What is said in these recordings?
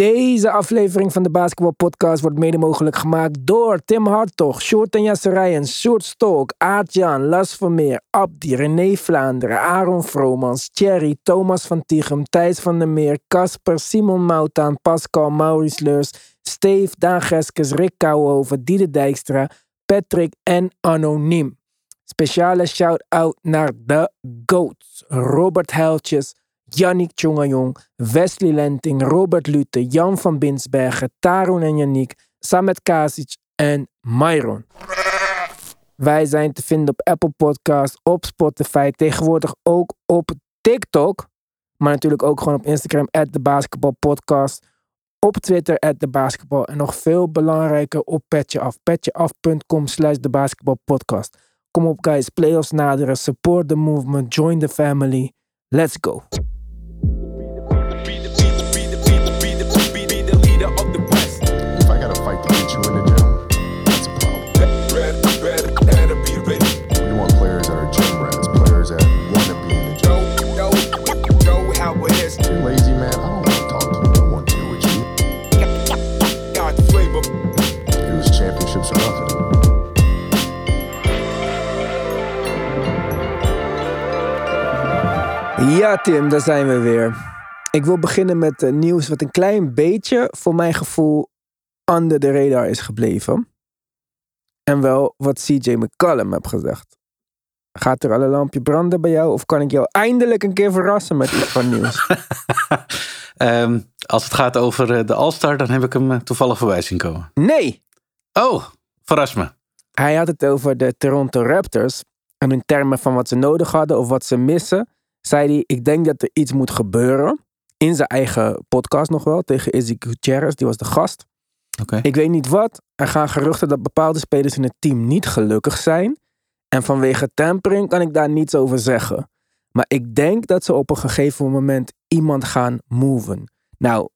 Deze aflevering van de Basketball Podcast wordt mede mogelijk gemaakt door Tim Hartog, Short en Jasserijen, Short Stolk, Aart-Jan, Las Vermeer, Abdi, René Vlaanderen, Aaron Vromans, Thierry, Thomas van Tichem, Thijs van der Meer, Casper, Simon Moutaan, Pascal, Maurice Leurs, Steve, Daan Geskes, Rick Kouwenhoven, Diede Dijkstra, Patrick en Anoniem. Speciale shout-out naar de GOATs, Robert Heiltjes, Yannick Tjongajong, Wesley Lenting, Robert Lute, Jan van Binsbergen, Tarun en Yannick, Samet Kasic en Myron. Wij zijn te vinden op Apple Podcasts, op Spotify, tegenwoordig ook op TikTok. Maar natuurlijk ook gewoon op Instagram, basketbalpodcast. Op Twitter, basketbal. En nog veel belangrijker op Af. Petjeaf.com slash de basketbalpodcast. Kom op guys, playoffs naderen, support the movement, join the family. Let's go. Ja, Tim, daar zijn we weer. Ik wil beginnen met eh, nieuws wat een klein beetje, voor mijn gevoel, under de radar is gebleven. En wel wat CJ McCollum heeft gezegd. Gaat er al een lampje branden bij jou? Of kan ik jou eindelijk een keer verrassen met iets van nieuws? Ehm, als het gaat over eh, de All-Star, dan heb ik hem eh, toevallig voorbij zien komen. Nee! Oh, verras me. Hij had het over de Toronto Raptors. En in termen van wat ze nodig hadden of wat ze missen, zei hij: Ik denk dat er iets moet gebeuren. In zijn eigen podcast nog wel, tegen Izzy Gutierrez, die was de gast. Ik weet niet wat. Er gaan geruchten dat bepaalde spelers in het team niet gelukkig zijn. En vanwege tampering kan ik daar niets over zeggen. Maar ik denk dat ze op een gegeven moment iemand gaan moven. Nou,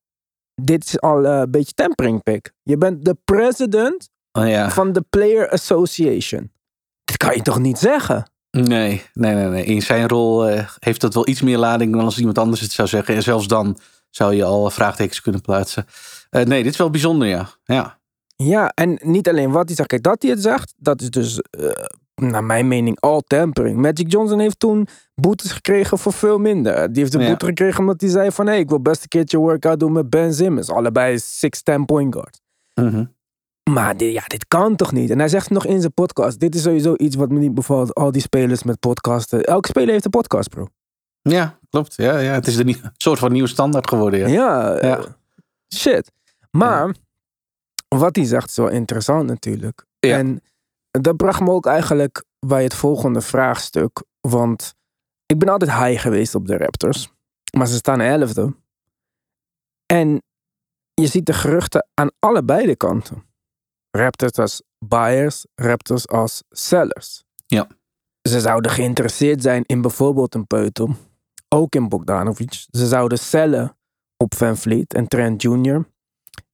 dit is al eh, een beetje tampering pick. Je bent de president Oh ja. van de Player Association. Dit kan je toch niet zeggen? Nee, nee, nee, nee. In zijn rol eh, heeft dat wel iets meer lading dan als iemand anders het zou zeggen. En zelfs dan zou je al vraagtekens kunnen plaatsen. Eh, nee, dit is wel bijzonder, ja. Ja, Ja, en niet alleen wat hij zegt. Kijk, dat hij het zegt, dat is dus, eh, naar mijn mening, all tampering. Magic Johnson heeft toen boetes gekregen voor veel minder. Die heeft een Ja. boete gekregen omdat hij zei van... hé, ik wil best een keertje workout doen met Ben Simmons. Allebei 6'10 point guard. Mhm. Maar dit, ja, dit kan toch niet? En hij zegt nog in zijn podcast... dit is sowieso iets wat me niet bevalt. Al die spelers met podcasten. Elke speler heeft een podcast, bro. ja klopt. Ja, ja. Het is een soort van nieuwe standaard geworden. Ja. Ja, Ja. eh, shit. Maar wat hij zegt is wel interessant natuurlijk. En dat bracht me ook eigenlijk bij het volgende vraagstuk. Want ik ben altijd high geweest op de Raptors. Maar ze staan elfde. En je ziet de geruchten aan allebei de kanten. Raptors als buyers, Raptors als sellers. Ja. Ze zouden geïnteresseerd zijn in bijvoorbeeld een Peutel. Ook in Bogdanovic. Ze zouden cellen op Van Vliet en Trent Jr.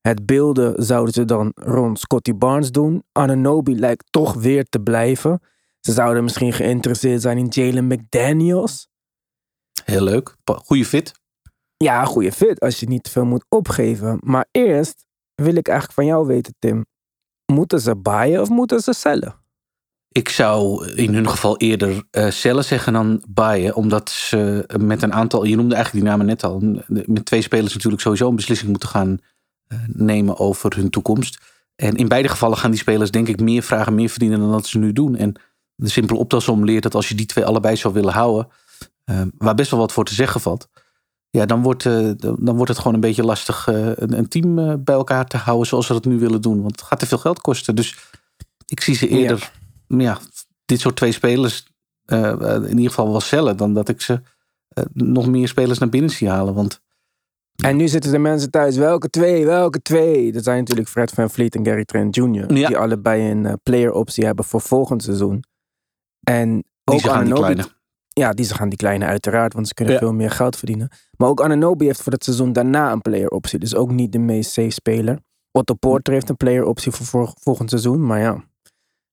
Het beelden zouden ze dan rond Scotty Barnes doen. Ananobi lijkt toch weer te blijven. Ze zouden misschien geïnteresseerd zijn in Jalen McDaniels. Heel leuk. Goeie fit. Ja, goede fit als je niet te veel moet opgeven. Maar eerst wil ik eigenlijk van jou weten, Tim. Moeten ze buyen of moeten ze cellen? Ik zou in hun geval eerder eh cellen zeggen dan buyen. Omdat ze met een aantal, je noemde eigenlijk die namen net al. Met twee spelers natuurlijk sowieso een beslissing moeten gaan eh, nemen over hun toekomst. En in beide gevallen gaan die spelers denk ik meer vragen, meer verdienen dan dat ze nu doen. En de simpele optelsom leert dat als je die twee allebei zou willen houden, eh, waar best wel wat voor te zeggen valt. Ja, dan wordt, eh, dan wordt het gewoon een beetje lastig eh, een, een team eh, bij elkaar te houden zoals ze dat nu willen doen. Want het gaat te veel geld kosten. Dus ik zie ze eerder, ja, dit soort twee spelers in ieder geval wel cellen dan dat ik ze nog meer spelers naar binnen zie halen. Want En nu zitten de mensen thuis. Welke twee? Welke twee? Dat zijn natuurlijk Fred Van Vliet en Gary Trent Jr. Ja. Die allebei een player optie hebben voor volgend seizoen. En ook die kleine. Ja, die ze gaan die kleine uiteraard, want ze kunnen Ja. veel meer geld verdienen. Maar ook Ananobi heeft voor het seizoen daarna een player optie. Dus ook niet de meest safe speler. Otto Porter heeft een player optie voor vol- volgend seizoen. Maar ja,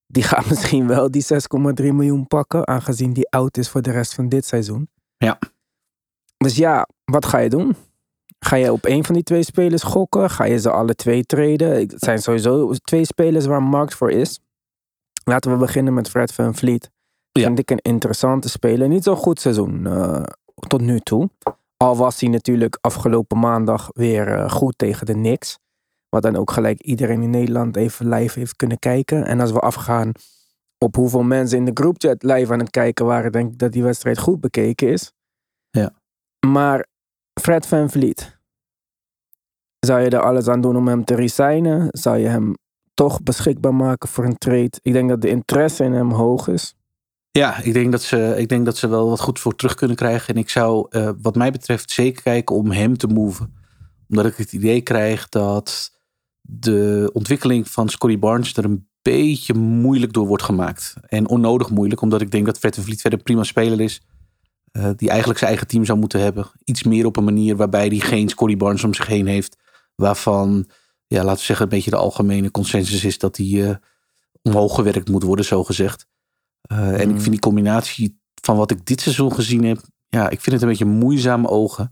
die gaat misschien wel die 6,3 miljoen pakken. Aangezien die oud is voor de rest van dit seizoen. Ja. Dus ja, wat ga je doen? Ga je op een van die twee spelers gokken? Ga je ze alle twee treden? Het zijn sowieso twee spelers waar markt voor is. Laten we beginnen met Fred Van Vliet. Ja. Vind ik een interessante speler. Niet zo'n goed seizoen eh, tot nu toe. Al was hij natuurlijk afgelopen maandag weer eh, goed tegen de Knicks. Wat dan ook gelijk iedereen in Nederland even live heeft kunnen kijken. En als we afgaan op hoeveel mensen in de groupchat live aan het kijken waren, denk ik dat die wedstrijd goed bekeken is. Ja. Maar Fred Van Vliet. Zou je er alles aan doen om hem te resignen? Zou je hem toch beschikbaar maken voor een trade? Ik denk dat de interesse in hem hoog is. Ja, ik denk, dat ze, ik denk dat ze wel wat goed voor terug kunnen krijgen. En ik zou, eh, wat mij betreft, zeker kijken om hem te moven. Omdat ik het idee krijg dat de ontwikkeling van Scotty Barnes er een beetje moeilijk door wordt gemaakt. En onnodig moeilijk, omdat ik denk dat Fred Vliet verder prima speler is. eh, die eigenlijk zijn eigen team zou moeten hebben. Iets meer op een manier waarbij hij geen Scotty Barnes om zich heen heeft. Waarvan, ja, laten we zeggen, een beetje de algemene consensus is dat hij eh, omhoog gewerkt moet worden, zo gezegd. Eh, En ik Mm. vind die combinatie van wat ik dit seizoen gezien heb, ja, ik vind het een beetje moeizame ogen.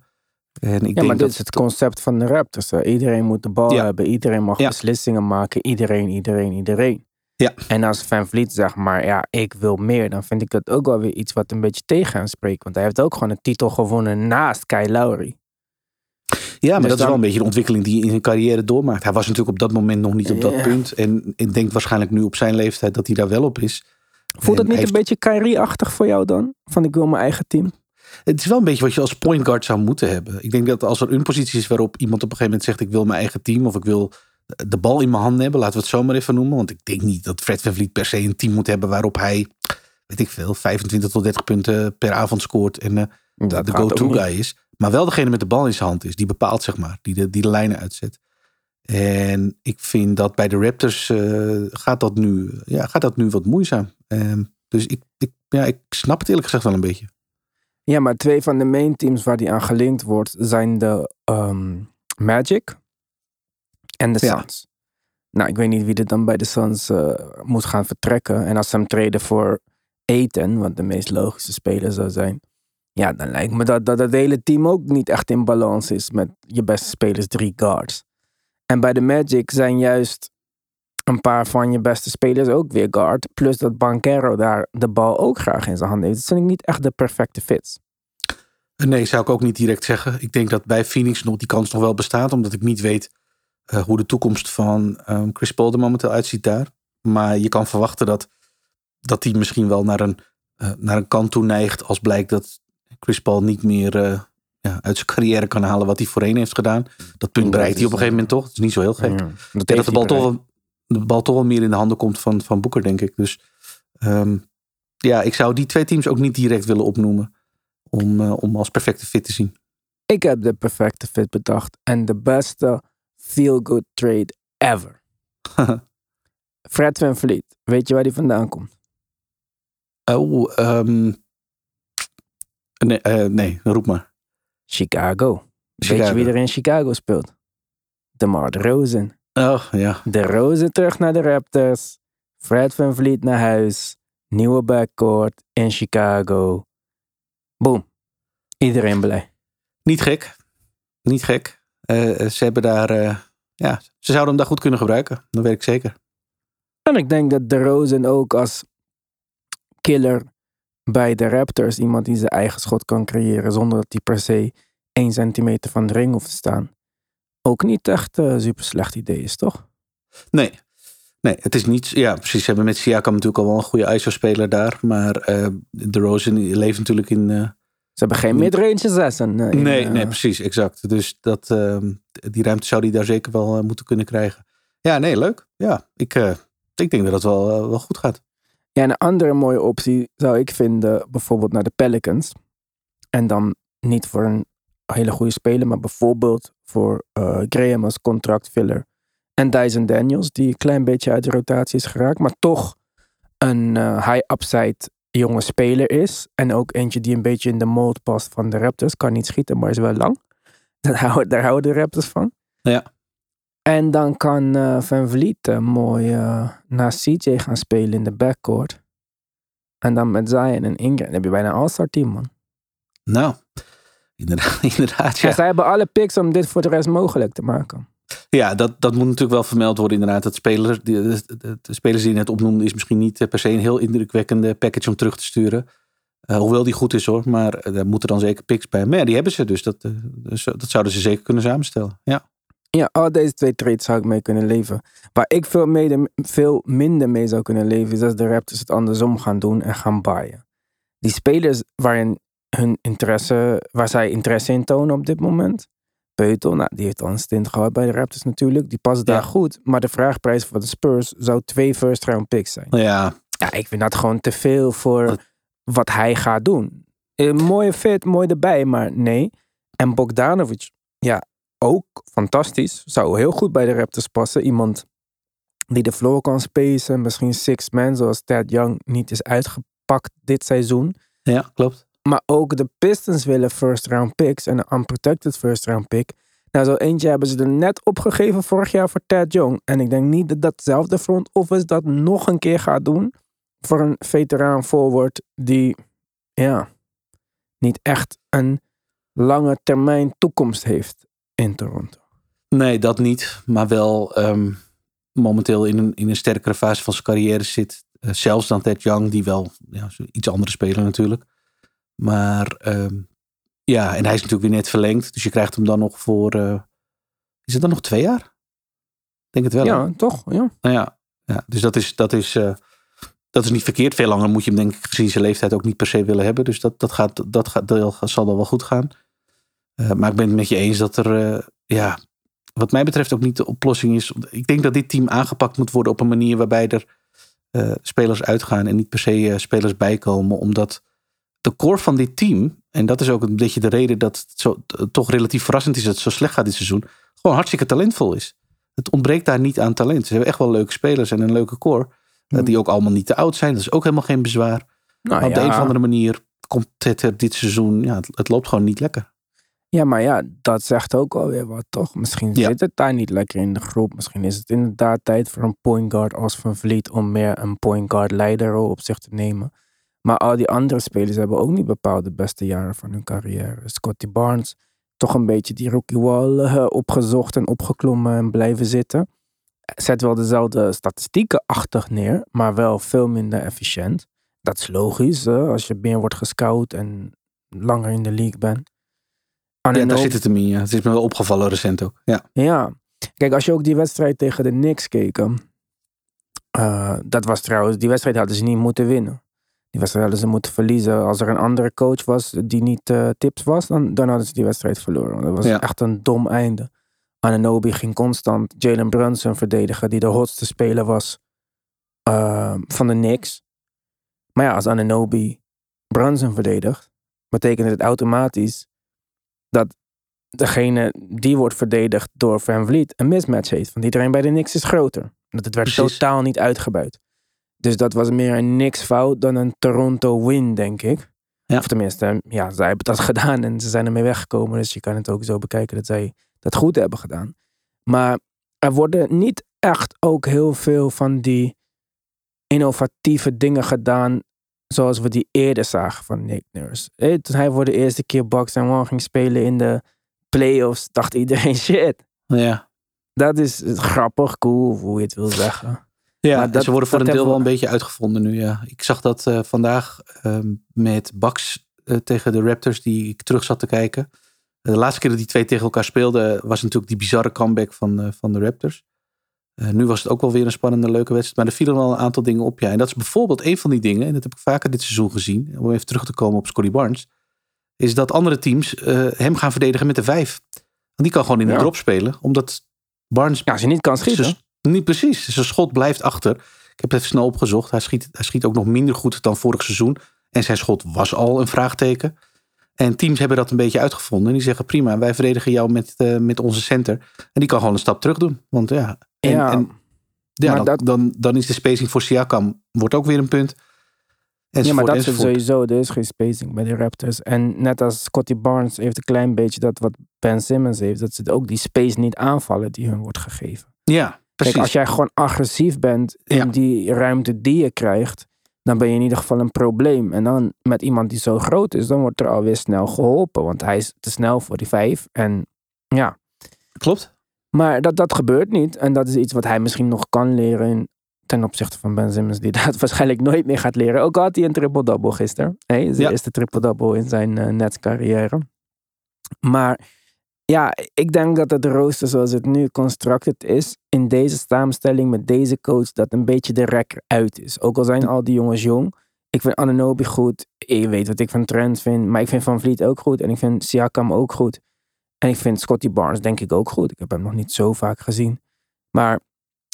En ik Ja, denk maar dat dit is het concept van de Raptors. hè. Iedereen moet de bal Ja. hebben. Iedereen mag Ja. beslissingen maken. Iedereen, iedereen, iedereen. Ja. En als Van Vliet zegt maar, ja, ik wil meer. Dan vind ik dat ook wel weer iets wat een beetje tegen hem spreekt. Want hij heeft ook gewoon een titel gewonnen naast Kyle Lowry. Ja, maar Dus dat is wel een beetje de ontwikkeling die hij in zijn carrière doormaakt. Hij was natuurlijk op dat moment nog niet op dat Ja. punt. En ik denk waarschijnlijk nu op zijn leeftijd dat hij daar wel op is. Voelt het niet een beetje Kyrie-achtig voor jou dan? Van ik wil mijn eigen team. Het is wel een beetje wat je als point guard zou moeten hebben. Ik denk dat als er een positie is waarop iemand op een gegeven moment zegt: Ik wil mijn eigen team of ik wil de bal in mijn handen hebben, laten we het zo maar even noemen. Want ik denk niet dat Fred Van Vliet per se een team moet hebben waarop hij, weet ik veel, 25 tot 30 punten per avond scoort en eh, de, go-to guy is. Maar wel degene met de bal in zijn hand is, die bepaalt, zeg maar, die de, die de lijnen uitzet. En ik vind dat bij de Raptors eh, gaat, dat nu, ja, gaat dat nu wat moeizaam. Ehm, dus ik, ik, ja, ik snap het eerlijk gezegd wel een beetje. Ja, maar twee van de main teams waar die aan gelinkt wordt zijn de ehm, Magic en de Ja. Suns. Nou, ik weet niet wie er dan bij de Suns eh, moet gaan vertrekken. En als ze hem treden voor Eten, wat de meest logische speler zou zijn. Ja, dan lijkt me dat, dat het hele team ook niet echt in balans is met je beste spelers, drie guards. En bij de Magic zijn juist een paar van je beste spelers ook weer guard. Plus dat Banquero daar de bal ook graag in zijn handen heeft. Dat vind ik niet echt de perfecte fits. Nee, zou ik ook niet direct zeggen. Ik denk dat bij Phoenix nog die kans nog wel bestaat, omdat ik niet weet eh, hoe de toekomst van ehm, Chris Paul er momenteel uitziet daar. Maar je kan verwachten dat, dat hij misschien wel naar een, eh, naar een kant toe neigt als blijkt dat Chris Paul niet meer eh, ja, uit zijn carrière kan halen wat hij voorheen heeft gedaan. Dat punt Dat bereikt hij op een gegeven moment toch. Het is niet zo heel gek. Ja, denk dat de bal, toch wel, de bal toch wel meer in de handen komt van, van Boeker, denk ik. Dus ehm, ja, ik zou die twee teams ook niet direct willen opnoemen. Om, eh, om als perfecte fit te zien. Ik heb de perfecte fit bedacht. En de beste feel-good trade ever. Fred Van Vliet. Weet je waar die vandaan komt? Oh, ehm, nee, eh, nee, roep maar. Chicago. Weet je Chicago. wie er in Chicago speelt? DeMar DeRozan. Oh, ja. De Rozen terug naar de Raptors. Fred Van Vliet naar huis. Nieuwe backcourt in Chicago. Boom. Iedereen blij. Niet gek. Niet gek. Eh, eh, ze hebben daar, eh, ja, ze zouden hem daar goed kunnen gebruiken. Dat weet ik zeker. En ik denk dat de Rozen ook als killer bij de Raptors iemand die zijn eigen schot kan creëren zonder dat hij per se 1 centimeter van de ring hoeft te staan. Ook niet echt een super slecht idee is, toch? Nee. Nee, het is niet, ja precies. Ze hebben met Siakam natuurlijk al wel een goede ISO-speler daar. Maar eh de Rosen leeft natuurlijk in, eh, Ze hebben geen midrange zessen. eh, in, Nee, eh, nee, precies, exact. Dus dat, ehm, die ruimte zou hij daar zeker wel eh, moeten kunnen krijgen. Ja, nee, leuk. Ja, ik, eh, ik denk dat het wel, eh, wel goed gaat. Ja, een andere mooie optie zou ik vinden, bijvoorbeeld naar de Pelicans. En dan niet voor een hele goede speler, maar bijvoorbeeld voor eh, Graham als contractfiller. En Dyson Daniels, die een klein beetje uit de rotatie is geraakt, maar toch een eh, high upside jonge speler is. En ook eentje die een beetje in de mold past van de Raptors. Kan niet schieten, maar is wel lang. Houden, daar houden de Raptors van. Ja. En dan kan eh, Van Vliet eh, mooi eh, naast CJ gaan spelen in de backcourt. En dan met Zion en Ingram. Dan heb je bijna een all-star team, man. Nou, Inderdaad, inderdaad Ja. ja. zij hebben alle picks om dit voor de rest mogelijk te maken. Ja, dat, dat moet natuurlijk wel vermeld worden inderdaad. Dat spelers, die, de, de- de spelers die je net opnoemde is misschien niet per se een heel indrukwekkende package om terug te sturen. Hoewel die goed is hoor, maar daar moeten dan zeker picks bij. Maar ja, die hebben ze dus. Dat, dus, dat zouden ze zeker kunnen samenstellen. Ja, Ja, al deze twee trades zou ik mee kunnen leven. Waar ik veel, mede, veel minder mee zou kunnen leven, is als de Raptors het andersom gaan doen en gaan baaien. Die spelers waarin hun interesse, waar zij interesse in tonen op dit moment. Peutel, nou, die heeft al een stint gehad bij de Raptors natuurlijk. Die past daar goed. Maar de vraagprijs voor de Spurs zou twee first round picks zijn. Ja, Ja, ik vind dat gewoon te veel voor wat hij gaat doen. Een mooie fit, mooi erbij, maar nee. En Bogdanovic, ja, ook fantastisch. Zou heel goed bij de Raptors passen. Iemand die de floor kan spacen. Misschien six man, zoals Ted Young niet is uitgepakt dit seizoen. ja, klopt. Maar ook de Pistons willen first round picks en een unprotected first round pick. Nou, zo eentje hebben ze er net opgegeven vorig jaar voor Ted Young. En ik denk niet dat datzelfde front office dat nog een keer gaat doen. Voor een veteraan forward die, ja, niet echt een lange termijn toekomst heeft in Toronto. Nee, dat niet. Maar wel ehm, momenteel in een, in een sterkere fase van zijn carrière zit. Eh, zelfs dan Ted Young, die wel ja, iets andere speler natuurlijk. Maar ehm, ja, en hij is natuurlijk weer net verlengd. Dus je krijgt hem dan nog voor... eh, is het dan nog twee jaar? Ik denk het wel. hè? Ja, toch? Ja. Nou ja, ja dus dat is, dat, is, eh, dat is niet verkeerd. Veel langer moet je hem denk ik gezien zijn leeftijd ook niet per se willen hebben. Dus dat, dat, gaat, dat, gaat, dat zal dan wel goed gaan. Eh, maar ik ben het met je eens dat er, eh, ja, wat mij betreft ook niet de oplossing is. Ik denk dat dit team aangepakt moet worden op een manier waarbij er eh, spelers uitgaan en niet per se spelers bijkomen. Omdat de core van dit team, en dat is ook een beetje de reden dat het zo, toch relatief verrassend is dat het zo slecht gaat dit seizoen, gewoon hartstikke talentvol is. Het ontbreekt daar niet aan talent. Ze hebben echt wel leuke spelers en een leuke core. eh, die ook allemaal niet te oud zijn. Dat is ook helemaal geen bezwaar. Nou, Maar op de een of andere manier komt het dit seizoen, ja, het, het loopt gewoon niet lekker. Ja, maar ja, dat zegt ook alweer wat, toch? Misschien Ja. zit het daar niet lekker in de groep. Misschien is het inderdaad tijd voor een point guard als Van Vliet om meer een point guard leiderrol op zich te nemen. Maar al die andere spelers hebben ook niet bepaald de beste jaren van hun carrière. Scotty Barnes, toch een beetje die rookie wall eh, opgezocht en opgeklommen en blijven zitten. Zet wel dezelfde statistieken achtig neer, maar wel veel minder efficiënt. Dat is logisch, hè, als je meer wordt gescout en langer in de league bent. Ja, daar zit het hem in. Ja. Het is me wel opgevallen recent ook. Ja, ja, kijk, als je ook die wedstrijd tegen de Knicks keek. eh, dat was trouwens, die wedstrijd hadden ze niet moeten winnen. Die wedstrijd hadden ze moeten verliezen. Als er een andere coach was die niet eh, tips was, dan, dan hadden ze die wedstrijd verloren. Dat was Ja. echt een dom einde. Ananobi ging constant Jalen Brunson verdedigen, die de hotste speler was eh, van de Knicks. Maar ja, als Ananobi Brunson verdedigt, betekent het automatisch dat degene die wordt verdedigd door Van Vliet een mismatch heeft. Want iedereen bij de Knicks is groter. Dat het werd Precies. totaal niet uitgebuit. Dus dat was meer een Knicks fout dan een Toronto win, denk ik. Ja. Of tenminste, ja, zij hebben dat gedaan en ze zijn ermee weggekomen. Dus je kan het ook zo bekijken dat zij dat goed hebben gedaan. Maar er worden niet echt ook heel veel van die innovatieve dingen gedaan zoals we die eerder zagen van Nick Nurse. Eh, Toen hij voor de eerste keer Box and One ging spelen in de playoffs, dacht iedereen shit. ja. Dat is grappig, cool, hoe je het wil zeggen. Ja, Maar en dat- ze worden voor een deel wel we- een beetje uitgevonden nu. Ja. Ik zag dat eh, vandaag ehm, met Bucks eh, tegen de Raptors, die ik terug zat te kijken. De laatste keer dat die twee tegen elkaar speelden, was natuurlijk die bizarre comeback van, eh, van de Raptors. Eh, nu was het ook wel weer een spannende, leuke wedstrijd. Maar er vielen wel een aantal dingen op. Ja. En dat is bijvoorbeeld een van die dingen, en dat heb ik vaker dit seizoen gezien, om even terug te komen op Scotty Barnes, is dat andere teams eh, hem gaan verdedigen met de vijf. Want die kan gewoon in de Ja. drop spelen, omdat Barnes Ja, je niet kan schieten. niet precies. Zijn schot blijft achter. Ik heb het even snel opgezocht. Hij schiet, hij schiet ook nog minder goed dan vorig seizoen. En zijn schot was al een vraagteken. En teams hebben dat een beetje uitgevonden. En die zeggen prima, wij verdedigen jou met, eh, met onze center. En die kan gewoon een stap terug doen. Want ja, en, Ja, en, ja dan, dat- dan, dan is de spacing voor Siakam wordt ook weer een punt. ja, maar Enzovoort, dat is enzovoort. sowieso. Er is geen spacing bij de Raptors. En net als Scotty Barnes heeft een klein beetje dat wat Ben Simmons heeft. Dat ze ook die space niet aanvallen die hun wordt gegeven. Ja, precies. Kijk, als jij gewoon agressief bent in Ja. die ruimte die je krijgt, dan ben je in ieder geval een probleem. En dan met iemand die zo groot is, dan wordt er alweer snel geholpen. Want hij is te snel voor die vijf. En ja, Klopt. Maar dat, dat gebeurt niet. En dat is iets wat hij misschien nog kan leren ten opzichte van Ben Simmons, die dat waarschijnlijk nooit meer gaat leren. Ook al had hij een triple-double gisteren. Hey, zijn Ja. eerste triple-double in zijn eh Nets-carrière. Maar ja, ik denk dat het rooster zoals het nu constructed is, in deze samenstelling met deze coach, dat een beetje de rek uit is. Ook al zijn al die jongens jong. Ik vind Ananobi goed. Je weet wat ik van Trent vind. Maar ik vind Van Vliet ook goed. En ik vind Siakam ook goed. En ik vind Scotty Barnes denk ik ook goed. Ik heb hem nog niet zo vaak gezien. Maar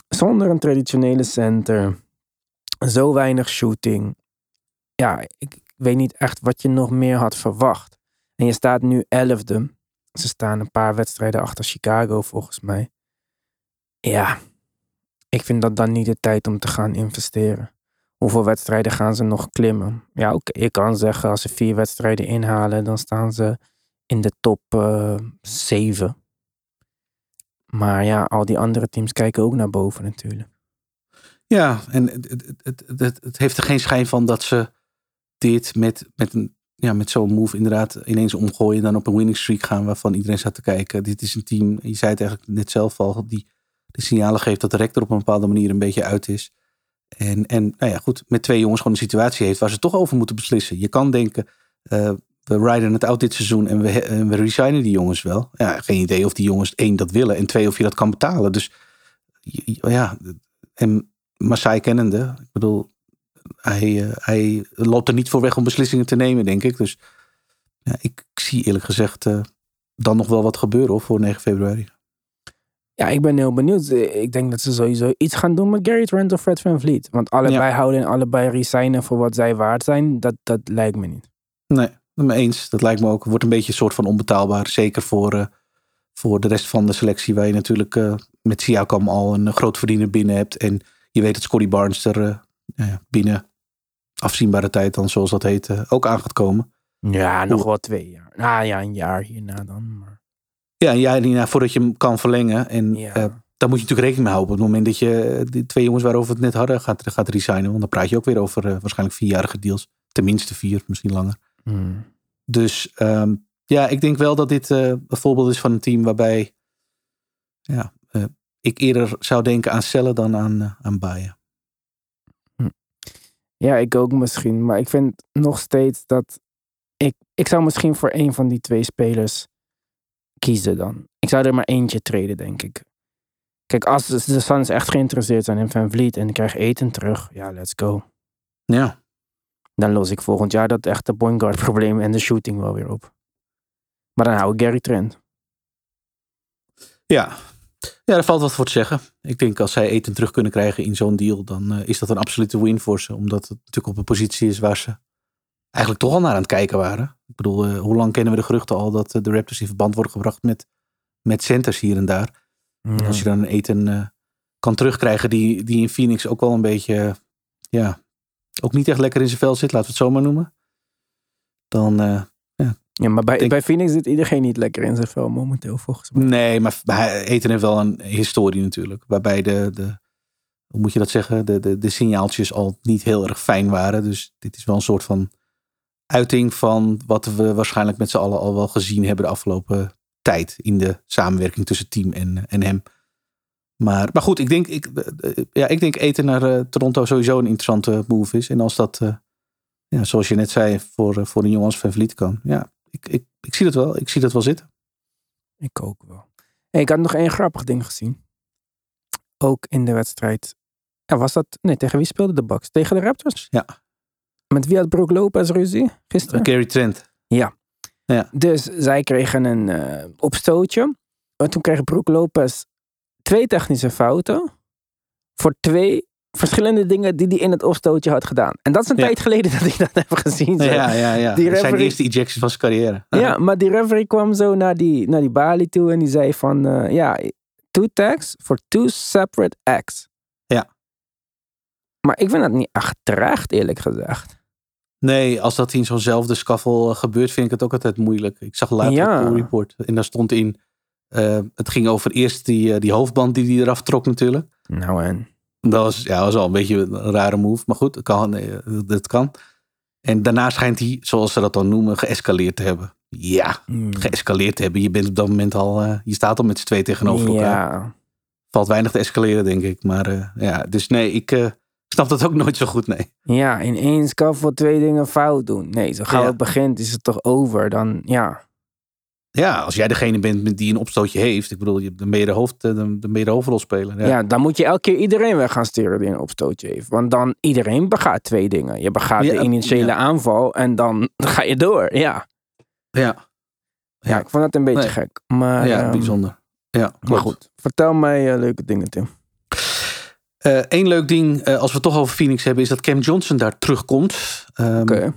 zonder een traditionele center, zo weinig shooting. Ja, ik weet niet echt wat je nog meer had verwacht. En je staat nu elfde. Ze staan een paar wedstrijden achter Chicago volgens mij. Ja, ik vind dat dan niet de tijd om te gaan investeren. Hoeveel wedstrijden gaan ze nog klimmen? Ja, oké, je kan zeggen als ze vier wedstrijden inhalen, dan staan ze in de top eh 7. Maar ja, al die andere teams kijken ook naar boven natuurlijk. Ja, en het, het, het, het, heeft er geen schijn van dat ze dit met, met, een, ja, met zo'n move inderdaad ineens omgooien en dan op een winning streak gaan waarvan iedereen staat te kijken. Dit is een team, je zei het eigenlijk net zelf al, die de signalen geeft dat de rector op een bepaalde manier een beetje uit is. En, en nou ja, goed, met twee jongens gewoon een situatie heeft waar ze toch over moeten beslissen. Je kan denken, eh, we rijden het out dit seizoen en we, en we resignen die jongens wel. Ja, geen idee of die jongens één dat willen en twee of je dat kan betalen. Dus ja, en Masai kennende, ik bedoel, hij, eh, hij loopt er niet voor weg om beslissingen te nemen, denk ik. Dus ja, ik zie eerlijk gezegd eh, dan nog wel wat gebeuren hoor, voor 9 februari. Ja, ik ben heel benieuwd. Eh, Ik denk dat ze sowieso iets gaan doen met Gary Trent of Fred Van Vliet. Want allebei houden en allebei resignen voor wat zij waard zijn. Dat, dat lijkt me niet. Nee, me eens. Dat lijkt me ook. Wordt een beetje een soort van onbetaalbaar. Zeker voor, eh, voor de rest van de selectie. Waar je natuurlijk eh, met Siakam al een groot verdiener binnen hebt. En je weet dat Scotty Barnes er eh, binnen afzienbare tijd dan, zoals dat heet, ook aan gaat komen. Ja, nog wel twee jaar. Nou ja, een jaar hierna dan. Maar... Ja, en jij Nina, voordat je hem kan verlengen. En Ja. daar moet je natuurlijk rekening mee houden. Op het moment dat je die twee jongens waarover we het net hadden gaat, gaat resignen. Want dan praat je ook weer over waarschijnlijk vierjarige deals. Tenminste vier, misschien langer. Hmm. Dus ehm, ja, ik denk wel dat dit eh, een voorbeeld is van een team waarbij ja, eh, ik eerder zou denken aan Cellen dan aan, uh, aan Bayen. Ja, ik ook misschien. Maar ik vind nog steeds dat... Ik, ik zou misschien voor een van die twee spelers kiezen dan. Ik zou er maar eentje treden, denk ik. Kijk, als de de Suns echt geïnteresseerd zijn in Van Vliet en ik krijg eten terug, ja, let's go. Ja, Dan los ik volgend jaar dat echte point guard probleem en de shooting wel weer op. Maar dan hou ik Gary Trent. ja. Ja, daar valt wat voor te zeggen. Ik denk als zij eten terug kunnen krijgen in zo'n deal, dan eh, is dat een absolute win voor ze. Omdat het natuurlijk op een positie is waar ze eigenlijk toch al naar aan het kijken waren. Ik bedoel, eh, hoe lang kennen we de geruchten al dat eh, de Raptors in verband worden gebracht met, met centers hier en daar. En als je dan een eten kan terugkrijgen die, die in Phoenix ook wel een beetje, ja, ook niet echt lekker in zijn vel zit, laten we het zo maar noemen. Dan, eh, Ja, maar bij, denk- bij Phoenix zit iedereen niet lekker in zijn vel momenteel, volgens mij. nee, maar, eten heeft wel een historie natuurlijk. Waarbij de, de hoe moet je dat zeggen, de, de, de signaaltjes al niet heel erg fijn waren. Dus dit is wel een soort van uiting van wat we waarschijnlijk met z'n allen al wel gezien hebben de afgelopen tijd. In de samenwerking tussen team en, en hem. Maar, maar goed, ik denk, ik, eh, ja, ik denk eten naar eh, Toronto sowieso een interessante move is. En als dat, eh, ja, zoals je net zei, voor, eh, voor een jongen als Van Vliet kan. Ja, ik, ik, ik zie dat wel. Ik zie dat wel zitten. Ik ook wel. Hey, ik had nog één grappig ding gezien. Ook in de wedstrijd. Ja, was dat? Nee, tegen wie speelde de Bucks? Tegen de Raptors? Ja. Met wie had Brook Lopez ruzie gisteren? Gary Trent. Dus zij kregen een eh, opstootje. En toen kreeg Brook Lopez twee technische fouten. Voor twee verschillende dingen die hij in het opstootje had gedaan. En dat is een Ja. tijd geleden dat ik dat heb gezien. zo. Ja, ja, ja. Die Die zijn referee- eerste ejections van zijn carrière. Ja, maar die referee kwam zo naar die, naar die balie toe en die zei van, eh, ja, two tags for two separate acts. Ja. Maar ik vind dat niet echt terecht, eerlijk gezegd. Nee, als dat in zo'nzelfde scuffle eh, gebeurt, vind ik het ook altijd moeilijk. Ik zag later Ja. report en daar stond in, eh, het ging over eerst die, eh, die hoofdband die hij eraf trok natuurlijk. Nou en? Dat was, ja, was al een beetje een rare move. Maar goed, dat kan. Dat kan. En daarna schijnt hij, zoals ze dat dan noemen, geëscaleerd te hebben. Ja, Hmm. geëscaleerd te hebben. Je bent op dat moment al, eh, je staat al met z'n twee tegenover elkaar. Ja, Valt weinig te escaleren, denk ik. Maar ja, dus nee, ik snap dat ook nooit zo goed, nee. ja, ineens kan voor twee dingen fout doen. Nee, zo gauw Ja. het begint is het toch over. Dan, ja. Ja, als jij degene bent die een opstootje heeft, ik bedoel, je- dan ben je de, hoofd, eh, dan ben je de hoofdrolspeler. Ja. Ja. dan moet je elke keer iedereen weg gaan sturen die een opstootje heeft. Want dan iedereen begaat twee dingen. Je begaat Ja, de initiële ja. aanval en dan ga je door. Ja, ja. ja ik vond dat een beetje Nee. gek. Maar, Ja, ehm, bijzonder. Ja, Maar goed, vertel mij eh, leuke dingen, Tim. Eén leuk ding, eh, als we het toch over Phoenix hebben, is dat Cam Johnson daar terugkomt. Ehm, Oké.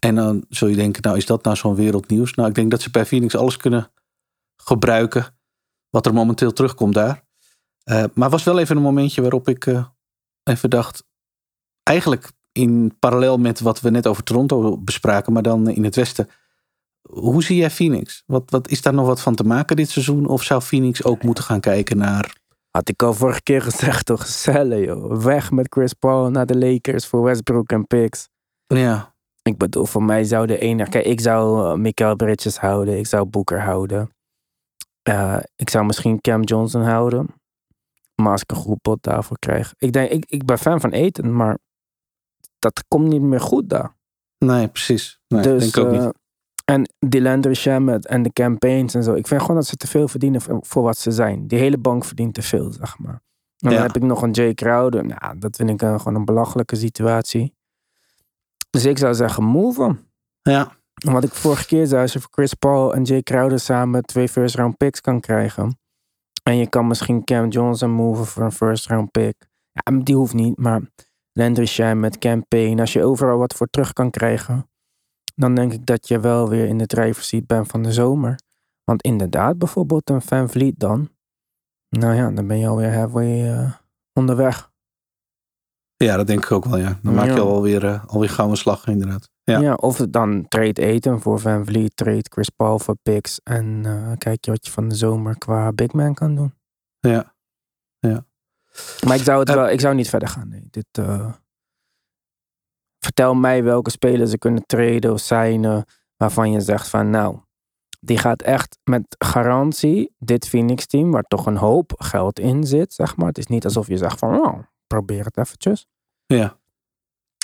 En dan zul je denken, nou is dat nou zo'n wereldnieuws? Nou, ik denk dat ze bij Phoenix alles kunnen gebruiken wat er momenteel terugkomt daar. Eh, maar was wel even een momentje waarop ik eh, even dacht, eigenlijk in parallel met wat we net over Toronto bespraken, maar dan in het westen. Hoe zie jij Phoenix? Wat, wat is daar nog wat van te maken dit seizoen? Of zou Phoenix ook moeten gaan kijken naar Had ik al vorige keer gezegd, toch? Cellen, joh. Weg met Chris Paul naar de Lakers voor Westbrook en Picks. ja, Ik bedoel, voor mij zou de enige... Kijk, ik zou uh, Mikael Bridges houden. Ik zou Booker houden. Eh, ik zou misschien Cam Johnson houden. Maar als ik een goed pot daarvoor krijg. Ik, denk, ik, ik ben fan van eten, maar dat komt niet meer goed daar. nee, precies. Nee, dus, denk ik ook eh, niet. en die Landry Shamet en de campaigns en zo. Ik vind gewoon dat ze te veel verdienen voor, wat ze zijn. Die hele bank verdient te veel, zeg maar. En dan heb ik nog een Jay Crowder. Nou, dat vind ik eh, gewoon een belachelijke situatie. Dus ik zou zeggen, move. Ja, Wat ik vorige keer zei, als je voor Chris Paul en Jay Crowder samen twee first round picks kan krijgen. En je kan misschien Cam Johnson moven voor een first round pick. Ja, die hoeft niet, maar Landry Shamet, campaign. Als je overal wat voor terug kan krijgen. Dan denk ik dat je wel weer in de driver's seat bent van de zomer. Want inderdaad, bijvoorbeeld een Van Vliet dan. Nou ja, dan ben je alweer halfway eh, onderweg. Ja, dat denk ik ook wel, ja. Dan maak je Ja. alweer, eh, alweer gauw een slag, inderdaad. Ja. Ja. of dan trade eten voor Van Vliet, trade Chris Paul voor picks. En eh, kijk je wat je van de zomer qua big man kan doen. Ja. Maar ik zou, het Eh, wel, ik zou niet verder gaan. Nee. Dit, vertel mij welke spelers ze kunnen traden of signen. Waarvan je zegt van nou, die gaat echt met garantie dit Phoenix team. Waar toch een hoop geld in zit, zeg maar. Het is niet alsof je zegt van oh, probeer het eventjes. Ja.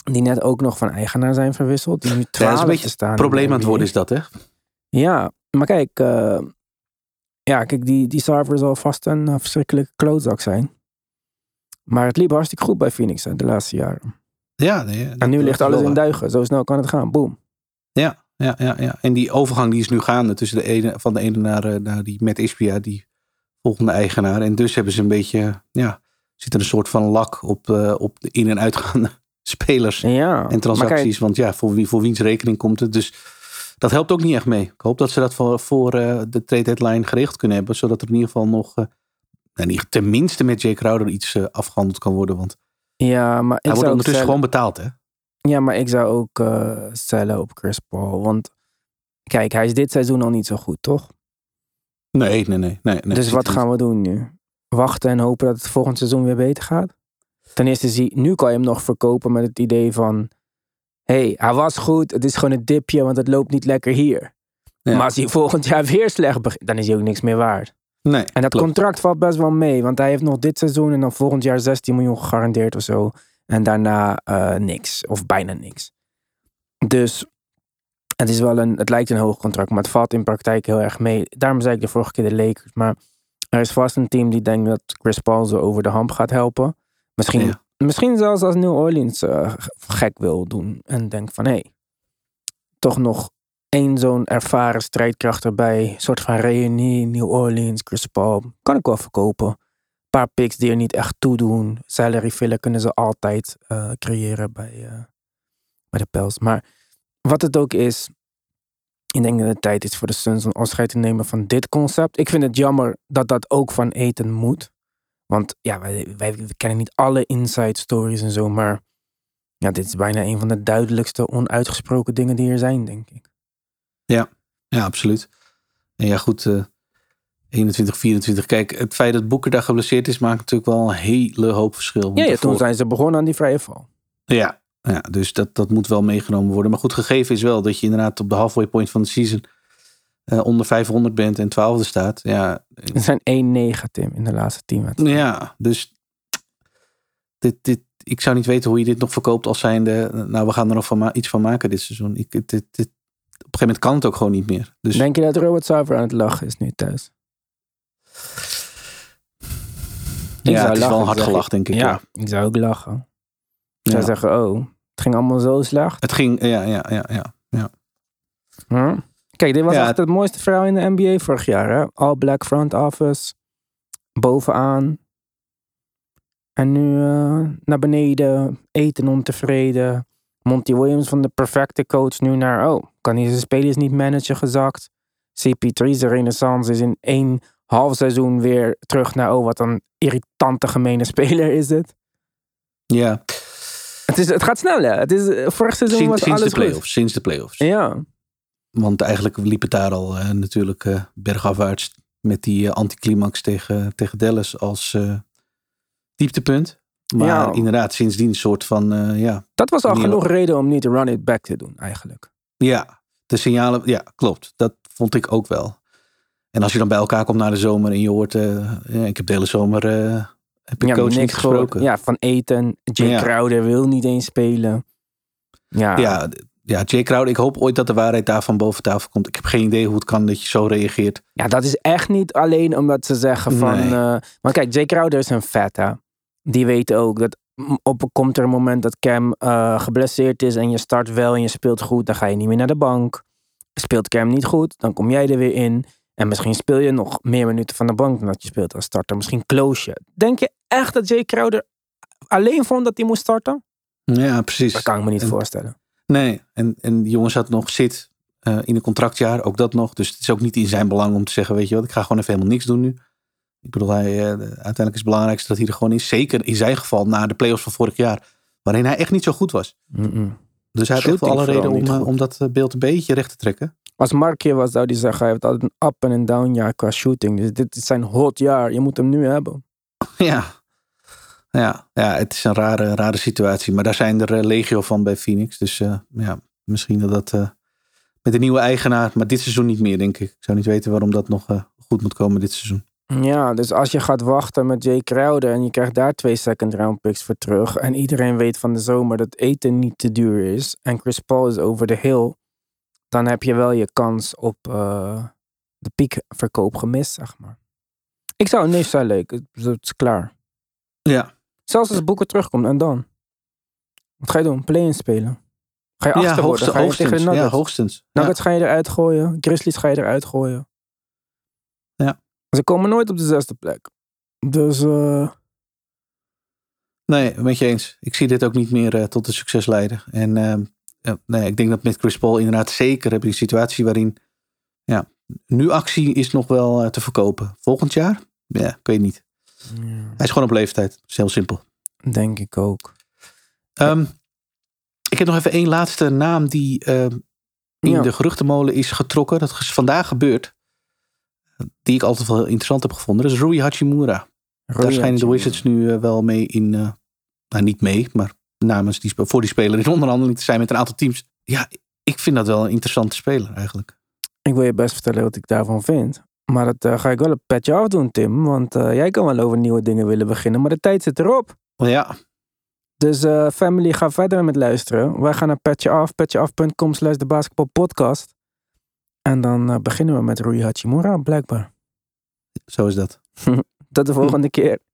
Die net ook nog van eigenaar zijn verwisseld. Die nu Ja, dat is 12 een beetje staan. in probleem aan het worden is dat, hè? Ja, maar kijk, eh, ja, kijk die, die Sarver zal vast een eh, verschrikkelijke klootzak zijn. Maar het liep hartstikke goed bij Phoenix hè, de laatste jaren. Ja, nee, En nu ligt alles in duigen. Zo snel kan het gaan. Boom. Ja, ja, ja, ja. En die overgang die is nu gaande tussen de ene, van de ene naar, eh, naar die met Ispia, die volgende eigenaar. En dus hebben ze een beetje, ja, zit er een soort van lak op, eh, op de in- en uitgaande spelers Ja. en transacties. Want ja, voor, wie, voor wiens rekening komt het? Dus dat helpt ook niet echt mee. Ik hoop dat ze dat voor, voor eh, de trade deadline geregeld kunnen hebben. Zodat er in ieder geval nog, eh, nou, niet, tenminste met Jake Crowder iets eh, afgehandeld kan worden. Want ja, maar hij wordt ondertussen gewoon betaald, hè? Ja, maar ik zou ook eh cellen op Chris Paul. Want kijk, hij is dit seizoen al niet zo goed, toch? Nee, nee, nee. nee, nee dus wat gaan we doen nu? Wachten en hopen dat het volgend seizoen weer beter gaat? Ten eerste, zie, nu kan je hem nog verkopen met het idee van... hey, hij was goed, het is gewoon een dipje, want het loopt niet lekker hier. Ja. Maar als hij volgend jaar weer slecht begint, dan is hij ook niks meer waard. Nee, En dat klopt. contract valt best wel mee, want hij heeft nog dit seizoen en dan volgend jaar 16 miljoen gegarandeerd of zo. En daarna eh, niks, of bijna niks. Dus het is wel een, het lijkt een hoog contract, maar het valt in praktijk heel erg mee. Daarom zei ik de vorige keer de Lakers, maar er is vast een team die denkt dat Chris Paul ze over de hamp gaat helpen. Misschien, Ja. misschien zelfs als New Orleans eh, gek wil doen en denkt van hé, hey, toch nog één zo'n ervaren strijdkracht erbij. Een soort van reunie, New Orleans, Chris Paul. Kan ik wel verkopen. Een paar picks die er niet echt toe doen. Salary filler kunnen ze altijd eh, creëren bij, eh, bij de Pels. Maar wat het ook is, ik denk dat het tijd is voor de Suns om afscheid te nemen van dit concept. Ik vind het jammer dat dat ook van eten moet. Want ja, wij, wij kennen niet alle inside stories en zo, maar ja, dit is bijna een van de duidelijkste onuitgesproken dingen die er zijn, denk ik. Ja, absoluut. En ja, goed. eh, 21, 24. Kijk, het feit dat Boeker daar geblesseerd is, maakt natuurlijk wel een hele hoop verschil. Ja, ja, toen zijn ze begonnen aan die vrije val. Ja, ja dus dat, dat moet wel meegenomen worden. Maar goed, gegeven is wel dat je inderdaad op de halfway point van de season eh, onder 500 bent en twaalfde staat. Ja, Het zijn 1-9, Tim, in de laatste tien wedstrijden. ja dus dit, dit, ik zou niet weten hoe je dit nog verkoopt als zijnde, nou we gaan er nog van iets van maken dit seizoen. Ik, dit, dit, op een gegeven moment kan het ook gewoon niet meer. Dus Denk je dat Robert Zuiver aan het lachen is nu thuis? Ik ja, het is wel lachen, een hard zeg gelach denk ik. Ja, Ja. ik zou ook lachen. Ik zou Ja. zeggen, oh, het ging allemaal zo slecht. Het ging, ja, ja, ja, ja. Hm? Kijk, dit was Ja, echt het mooiste verhaal in de NBA vorig jaar. Hè? All Black Front Office. Bovenaan. En nu eh, naar beneden. Eten ontevreden. Monty Williams van de perfecte coach nu naar... Oh, kan hij zijn spelers niet managen gezakt. CP3 zijn renaissance is in één half seizoen weer terug naar... Oh, wat een irritante gemene speler is het. ja. Het, is, het gaat snel, hè? Het is, eh, vorig seizoen Sinds, was sinds de alles goed. playoffs. Sinds de playoffs. Ja. Want eigenlijk liep het daar al eh, natuurlijk eh, bergafwaarts met die anticlimax tegen, tegen Dallas als eh, dieptepunt. Maar Ja. inderdaad, sindsdien een soort van, eh, ja, Dat was al genoeg reden om niet run it back te doen, eigenlijk. ja, de signalen, ja, klopt. Dat vond ik ook wel. En als je dan bij elkaar komt na de zomer en je hoort, eh, ik heb de hele zomer, eh, heb ik Ja, coach niet niks gesproken. Ja, van Eten. Jay Ja. Crowder wil niet eens spelen. Ja, Ja, ja, Jay Crowder, ik hoop ooit dat de waarheid daarvan boven tafel komt. Ik heb geen idee hoe het kan dat je zo reageert. ja, dat is echt niet alleen omdat ze zeggen van... Nee. eh, maar kijk, Jay Crowder is een vet, hè. Die weet ook dat op, komt er een moment dat Cam eh, geblesseerd is... en je start wel en je speelt goed, dan ga je niet meer naar de bank. Speelt Cam niet goed, dan kom jij er weer in... En misschien speel je nog meer minuten van de bank dan dat je speelt als starter. Misschien close je. Denk je echt dat Jay Crowder alleen vond dat hij moest starten? Ja, precies. Dat kan ik me niet En- voorstellen. Nee, en, en die jongen zat nog zit eh, in een contractjaar, ook dat nog. Dus het is ook niet in zijn belang om te zeggen, weet je wat, ik ga gewoon even helemaal niks doen nu. Ik bedoel, hij, eh, uiteindelijk is het belangrijkste dat hij er gewoon is. Zeker in zijn geval na de playoffs van vorig jaar, waarin hij echt niet zo goed was. Dus hij heeft alle reden om, eh, om dat beeld een beetje recht te trekken. Als Mark hier was, zou hij zeggen, hij heeft altijd een up- en down jaar qua shooting. Dus dit is zijn hot jaar. Je moet hem nu hebben. Ja. Ja, ja, het is een rare, rare situatie. Maar daar zijn er eh, legio van bij Phoenix. Dus eh, ja, misschien dat dat eh, met de nieuwe eigenaar, maar dit seizoen niet meer, denk ik. Ik zou niet weten waarom dat nog goed moet komen dit seizoen. Ja, dus als je gaat wachten met Jay Crowder en je krijgt daar twee second round picks voor terug. En iedereen weet van de zomer dat eten niet te duur is. En Chris Paul is over de hill. Dan heb je wel je kans op de piekverkoop gemist, zeg maar. Ik zou nee, zijn leuk. Het het is klaar. Ja, Zelfs als Boeken terugkomt en dan. Wat ga je doen? Play-in spelen. Ga je achter ja hoogstens. Ga je tegen hoogstens, ja, Nuggets? hoogstens. Ja. Nuggets ga je eruit gooien. Grizzlies ga je eruit gooien. Ja. Ze komen nooit op de zesde plek. Dus eh, Nee, met je eens. Ik zie dit ook niet meer eh, tot een succes leiden. En ehm, nee, ik denk dat met Chris Paul inderdaad zeker heb je een situatie waarin nu actie is nog wel eh, te verkopen. Volgend jaar? Ja, ik weet niet. Hij is gewoon op leeftijd. Dat is heel simpel. denk ik ook. Ehm, ik heb nog even één laatste naam die ehm, in Ja. de geruchtenmolen is getrokken. Dat is vandaag gebeurd. Die ik altijd wel heel interessant heb gevonden. Dat is Rui Hachimura. Daar schijnen de Wizards nu eh, wel mee in. eh, nou, niet mee, maar namens die, voor die speler in onderhandeling te zijn met een aantal teams. Ja, ik vind dat wel een interessante speler eigenlijk. Ik wil je best vertellen wat ik daarvan vind. Maar dat eh, ga ik wel een petje afdoen, Tim. Want eh, jij kan wel over nieuwe dingen willen beginnen. Maar de tijd zit erop. Ja, Dus eh, family, ga verder met luisteren. Wij gaan naar Petje Af. Petjeaf.com slash de basketbalpodcast. En dan beginnen we met Rui Hachimura, blijkbaar. zo is dat. Tot de volgende keer.